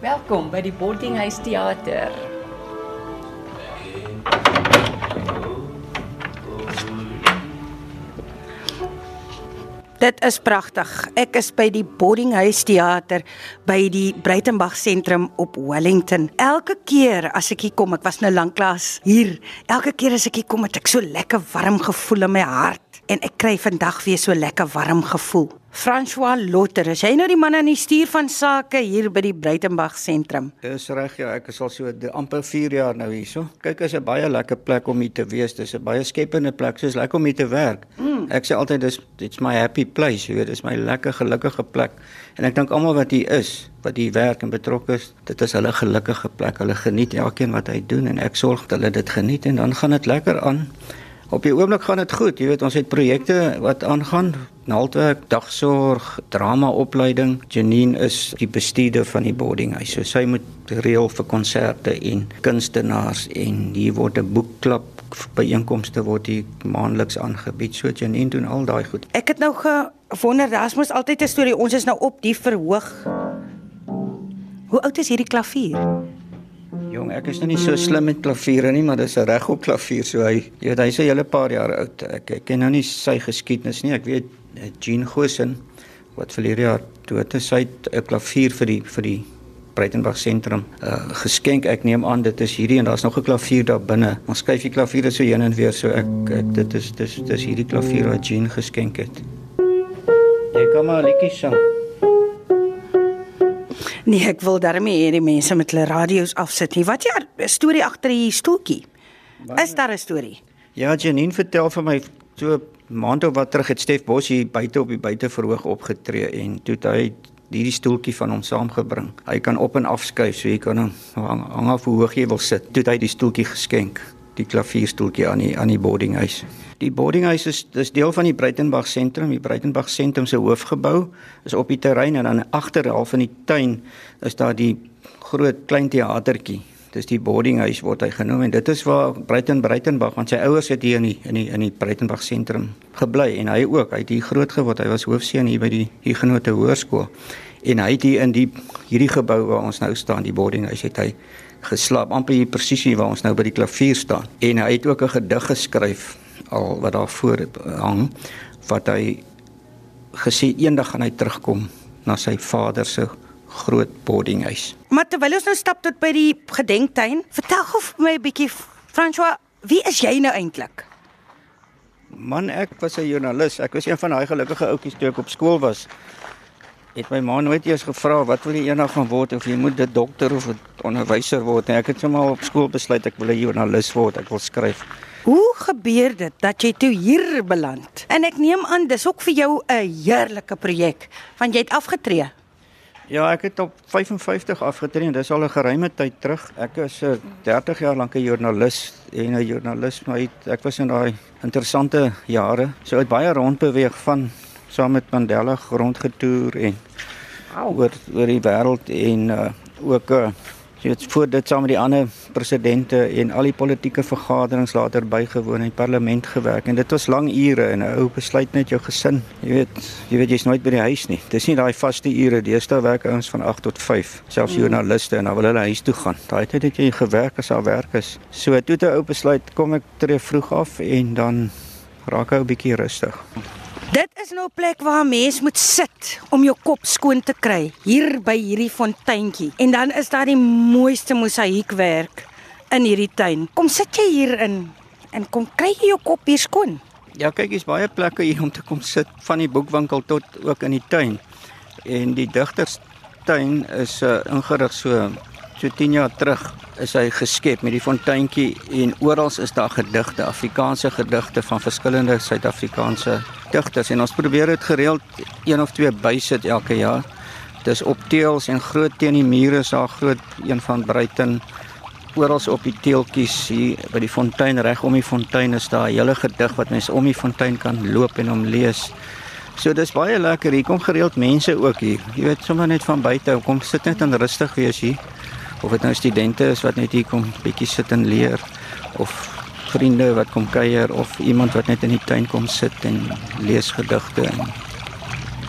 Welkom by die Boardinghuis Theater. Dit is pragtig. Ek is by die Boardinghuis Theater by die Breitenberg Sentrum op Wellington. Elke keer as ek hier kom, ek was nou lanklaas hier. Elke keer as ek hier kom, het ek so lekker warm gevoel in my hart en ek kry vandag weer so lekker warm gevoel. François Lotter, is jy nou die man aan die stuur van sake hier by die Breitenberg sentrum? Dis reg ja, ek is al so de, amper 4 jaar nou hierso. Kyk, is 'n baie lekker plek om hier te wees. Dis 'n baie skepende plek, soos lekker om hier te werk. Mm. Ek sê altyd dis it's my happy place, jy weet, dis my lekker gelukkige plek. En ek dink almal wat hier is, wat hier werk en betrokke is, dit is hulle gelukkige plek. Hulle geniet elkeen wat hy doen en ek sorg dat hulle dit geniet en dan gaan dit lekker aan. Op die oomblik gaan dit goed. Jy weet, ons het projekte wat aangaan. Naaldwerk, dagsorg, dramaopleiding. Janine is die bestuurder van die boardinghuis. So sy moet reël vir konserte en kunstenaars en hier word 'n boekklub byeenkomste word hier maandeliks aangebied. So Janine doen al daai goed. Ek het nou gewonder, daar's mos altyd 'n storie. Ons is nou op die verhoog. Hoe oud is hierdie klavier? Jong, ek is nou nie so slim met klaviere nie, maar dis 'n regop klavier, so hy, jy weet, hy's 'n hele paar jaar oud. Ek ek ken nou nie sy geskiedenis nie. Ek weet eh, Jean Gosen wat verlede jaar dood is, hy het 'n klavier vir die vir die Breitenberg sentrum uh, geskenk. Ek neem aan dit is hierdie en daar's nog 'n klavier daar binne. Ons skuif die klaviere so heen en weer, so ek, ek dit is dis dis hierdie klavier wat Jean geskenk het. Jy kan maar liedjies sing. Nee, ek wil daarmee hê die mense met hulle radio's afsit nie. Wat is die storie agter die stoeltjie? Is daar 'n storie? Ja, Janine vertel vir my so maand of wat terug het Stef Bos hier buite op die buiteverhoog opgetree en toe het hy hierdie stoeltjie van hom saamgebring. Hy kan op en af skuif, so jy kan hom hang, hang af hoe hoog jy wil sit. Toe het hy die stoeltjie geskenk, die klavierstoeltjie aan die aan die boardinghuis. Die boardinghuis is dis deel van die Breitenberg sentrum. Die Breitenberg sentrum se hoofgebou is op die terrein en dan agterhalf in die tuin is daar die groot klein teatertjie. Dis die boardinghuis word hy genoem en dit is waar Breiten Breitenberg want sy ouers het hier in die in die in die Breitenberg sentrum gebly en hy ook. Hy het hier groot geword. Hy was hoofseun hier by die Huguenote Hoërskool. En hy het hier in die hierdie gebou waar ons nou staan, die boardinghuis het hy geslaap amper hier presies waar ons nou by die klavier staan. En hy het ook 'n gedig geskryf al wat daar voor hang wat hy gesê eendag gaan hy terugkom na sy vader se groot boardinghuis. Maar terwyl ons nou stap tot by die gedenktuin, vertel gou vir my 'n bietjie François, wie is jy nou eintlik? Man, ek was 'n joernalis. Ek was een van daai gelukkige ouetjies toe ek op skool was. Het my ma nooit eers gevra wat wil jy eendag gaan word of jy moet 'n dokter of 'n onderwyser word nie. Ek het sommer op skool besluit ek wil 'n joernalis word. Ek wil skryf. Hoe gebeur dit dat jy toe hier beland? En ek neem aan dis ook vir jou 'n heerlike projek want jy het afgetree. Ja, ek het op 55 afgetree en dis al 'n geruime tyd terug. Ek is 'n 30 jaar lank 'n joernalis en 'n joernalis maar het, ek was in daai interessante jare. So het baie rondbeweeg van saam met Mandela rondgetoer en wow. oor oor die wêreld en uh, ook uh, weet voor dit saam met die ander presidente en al die politieke vergaderings later bygewoon en parlement gewerk en dit was lang ure en 'n ou besluit net jou gesin. Jy weet jy weet jy's nooit by die huis nie. Dis nie daai vaste ure. Deesdae werk ouens van 8 tot 5 selfs joernaliste en dan wil hulle huis toe gaan. Daai tyd het jy gewerk as daar werk is. So toe het 'n ou besluit kom ek tree vroeg af en dan raak ek 'n bietjie rustig Dit is nou 'n plek waar 'n mens moet sit om jou kop skoon te kry, hier by hierdie fonteintjie. En dan is daar die mooiste mosaïekwerk in hierdie tuin. Kom sit jy hier in en kom kry jy jou kop hier skoon. Ja, kyk, hier's baie plekke hier om te kom sit, van die boekwinkel tot ook in die tuin. En die digterstuin is uh, ingerig so so 10 jaar terug is hy geskep met die fonteintjie en oral is daar gedigte, Afrikaanse gedigte van verskillende Suid-Afrikaanse digters en ons probeer dit gereeld een of twee bysit elke jaar. Dis op teels en groot teen die mure is daar groot een van Bruiten oral op die teeltjies hier by die fontein reg om die fontein is daar 'n hele gedig wat mense om die fontein kan loop en hom lees. So dis baie lekker. Hier kom gereeld mense ook hier. Jy weet sommer net van buite kom sit net en rustig wees hier. Of dit nou studente is wat net hier kom bietjie sit en leer of vriende wat kom kuier of iemand wat net in die tuin kom sit en lees gedigte en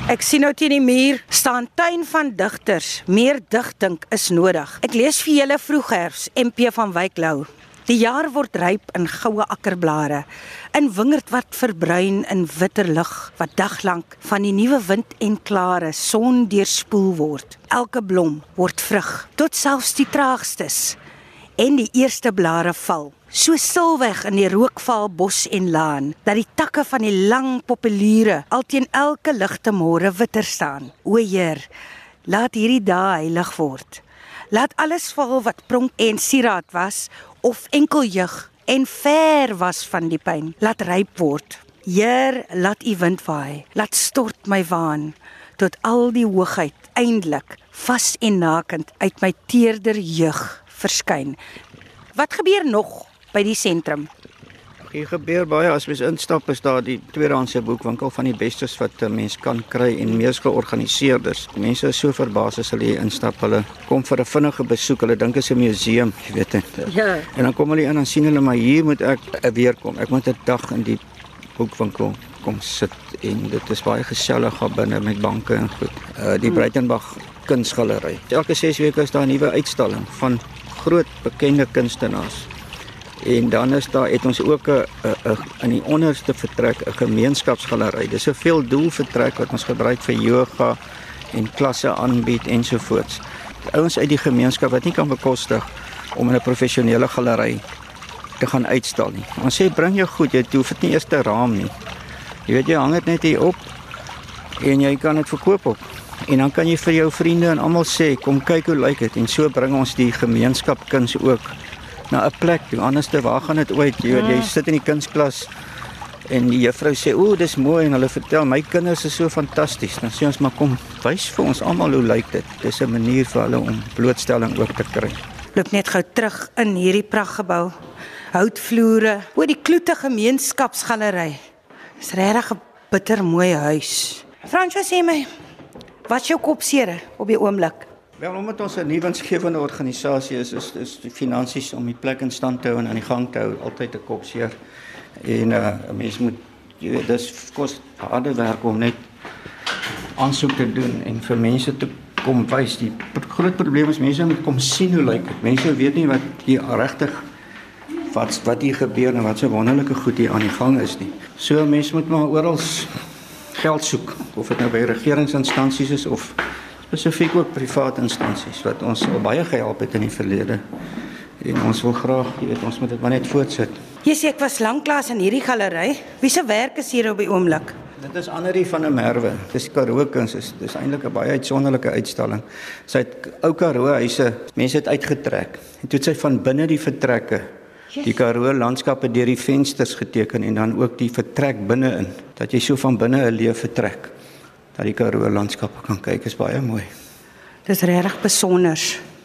Ek sien nou teen die muur staan tuin van digters. Meer digdink is nodig. Ek lees vir julle vroegherfs MP van Wyk Lou. Die jaar word ryp in goue akkerblare, in wingerd wat verbruin in witter lig wat daglank van die nuwe wind en klare son deurspoel word. Elke blom word vrug, tot selfs die traagstes en die eerste blare val. So silweg in die rookval bos en laan dat die takke van die lang populiere alteen elke ligte môre witter staan. O Heer, laat hierdie dae heilig word. Laat alles val wat pronk en sieraad was of enkel jeug en ver was van die pyn. Laat ryp word. Heer, laat u wind waai. Laat stort my waan tot al die hoogheid eindelik vas en nakend uit my teerder jeug verskyn. Wat gebeur nog by die sentrum? Hier gebeur baie as mens instap is daar die tweedehandse boekwinkel van die bestes wat 'n mens kan kry en mees georganiseerdes. Mense is so verbaas as hulle hier instap. Hulle kom vir 'n vinnige besoek. Hulle dink dit is 'n museum, jy weet dit. Ja. En dan kom hulle in en sien hulle maar hier moet ek weer kom. Ek moet 'n dag in die boekwinkel kom sit en dit is baie gesellig daar binne met banke en goed. Uh die Breitenberg kunsgalery. Elke 6 weke is daar 'n nuwe uitstalling van groot bekende kunstenaars. En dan is daar het ons ook 'n in die onderste vertrek 'n gemeenskapsgalery. Dis 'n veeldoel vertrek wat ons gebruik vir yoga en klasse aanbied ensovoorts. Ouens uit die gemeenskap wat nie kan bekostig om in 'n professionele galery te gaan uitstal nie. Ons sê bring jou goed, jy hoef dit nie eers te raam nie. Jy weet jy hang dit net hier op en jy kan dit verkoop op. En dan kan jy vir jou vriende en almal sê kom kyk hoe lyk dit en so bring ons die gemeenskap kuns ook na 'n plek. Anderste waar gaan dit ooit? Jy weet jy sit in die kunsklas en die juffrou sê, "O, dis mooi" en hulle vertel, "My kinders is so fantasties." Dan sê ons, "Maar kom, wys vir ons almal hoe lyk dit." Dis 'n manier vir hulle om blootstelling ook te kry. Loop net gou terug in hierdie pragtgebou. Houtvloere, o die kloete gemeenskapsgalery. Dis regtig 'n bitter mooi huis. Fransjo sê my, wat is jou kopseer op die oomblik? Wel omdat ons 'n nuwe winsgewende organisasie is, is is die finansies om die plek in stand te hou en aan die gang te hou altyd 'n kopseer. En uh 'n mens moet jy dis kos harde werk om net aansoek te doen en vir mense te kom wys. Die groot probleem is mense moet kom sien hoe lyk dit. Mense weet nie wat hier regtig wat wat hier gebeur en wat so wonderlike goed hier aan die gang is nie. So mense moet maar oral geld soek of dit nou by regeringsinstansies is of spesifiek ook private instansies wat ons al baie gehelp het in die verlede. En ons wil graag, jy weet, ons moet dit maar net voortsit. Jy sê ek was lanklaas in hierdie galery. Wie se werk is hier op die oomblik? Dit is Annerie van der Merwe. Dis Karoo Kuns is dis eintlik 'n baie uitsonderlike uitstalling. Sy het ou Karoo huise, mense het uitgetrek. En toe het sy van binne die vertrekke die Karoo landskappe deur die vensters geteken en dan ook die vertrek binne-in dat jy so van binne 'n lewe vertrek dat die Karoo landskappe kan kyk is baie mooi. Dis regtig besonder.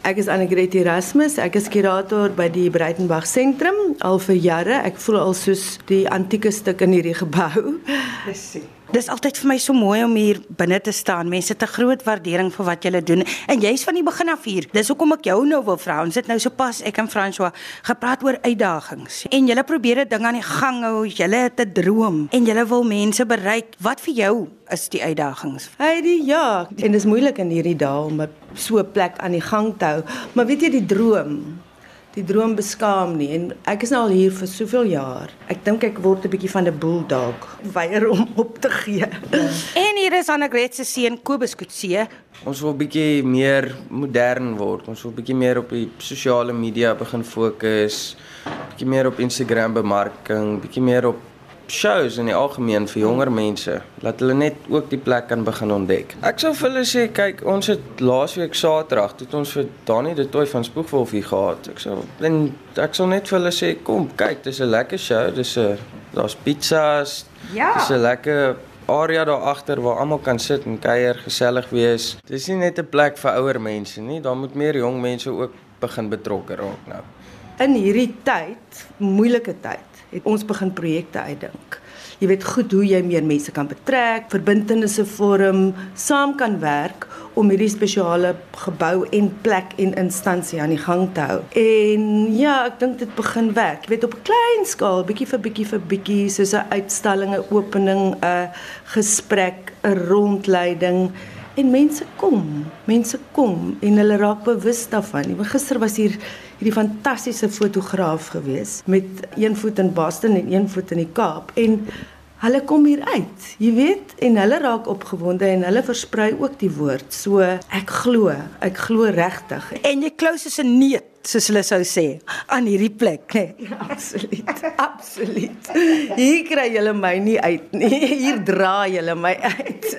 Ek is Annegret Erasmus. Ek is kurator by die Breitenberg Sentrum al vir jare. Ek voel al soos die antieke stuk in hierdie gebou. Dis Dis altyd vir my so mooi om hier binne te staan. Mense het 'n groot waardering vir wat jy doen en jy's van die begin af hier. Dis hoekom ek jou nou wil vra. Ons het nou sopas ek en François gepraat oor uitdagings. En jy probeer dit ding aan die gang hou. Jy het 'n droom en jy wil mense bereik. Wat vir jou is die uitdagings? Heidi, ja, en dit is moeilik in hierdie dae om 'n so 'n plek aan die gang te hou. Maar weet jy die droom? Die droom beskaam nie en ek is nou al hier vir soveel jaar. Ek dink ek word 'n bietjie van 'n bulldog, weier om op te gee. en hier is Annegret se seun Kobus Kutse. Ons wil bietjie meer modern word. Ons wil bietjie meer op die sosiale media begin fokus. Bietjie meer op Instagram bemarking, bietjie meer op shows in die algemeen vir jonger mense, laat hulle net ook die plek kan begin ontdek. Ek sou vir hulle sê, kyk, ons het laasweek Saterdag het ons vir Dani de Toy van Spoegwolf hier gehad. Ek sou en ek sou net vir hulle sê, kom, kyk, dis 'n lekker show, dis 'n daar's pizzas. Ja. Dis 'n lekker area daar agter waar almal kan sit en kuier, gesellig wees. Dis nie net 'n plek vir ouer mense nie, daar moet meer jong mense ook begin betrokke raak nou. In hierdie tyd, moeilike tyd het ons begin projekte uitdink. Jy weet goed hoe jy meer mense kan betrek, verbintenisse vorm, saam kan werk om hierdie spesiale gebou en plek en instansie aan die gang te hou. En ja, ek dink dit begin werk. Jy weet op 'n klein skaal, bietjie vir bietjie vir bietjie, soos 'n uitstalling, 'n opening, 'n gesprek, 'n rondleiding en mense kom. Mense kom en hulle raak bewus daarvan. Gister was hier hierdie fantastiese fotograaf gewees met een voet in Boston en een voet in die Kaap en hulle kom hier uit, jy weet, en hulle raak opgewonde en hulle versprei ook die woord. So ek glo, ek glo regtig. En jy klou soos 'n neut, soos hulle sou sê, aan hierdie plek, né? Nee. Ja, absoluut. Absoluut. Hier kry julle my nie uit nie. Hier dra julle my uit.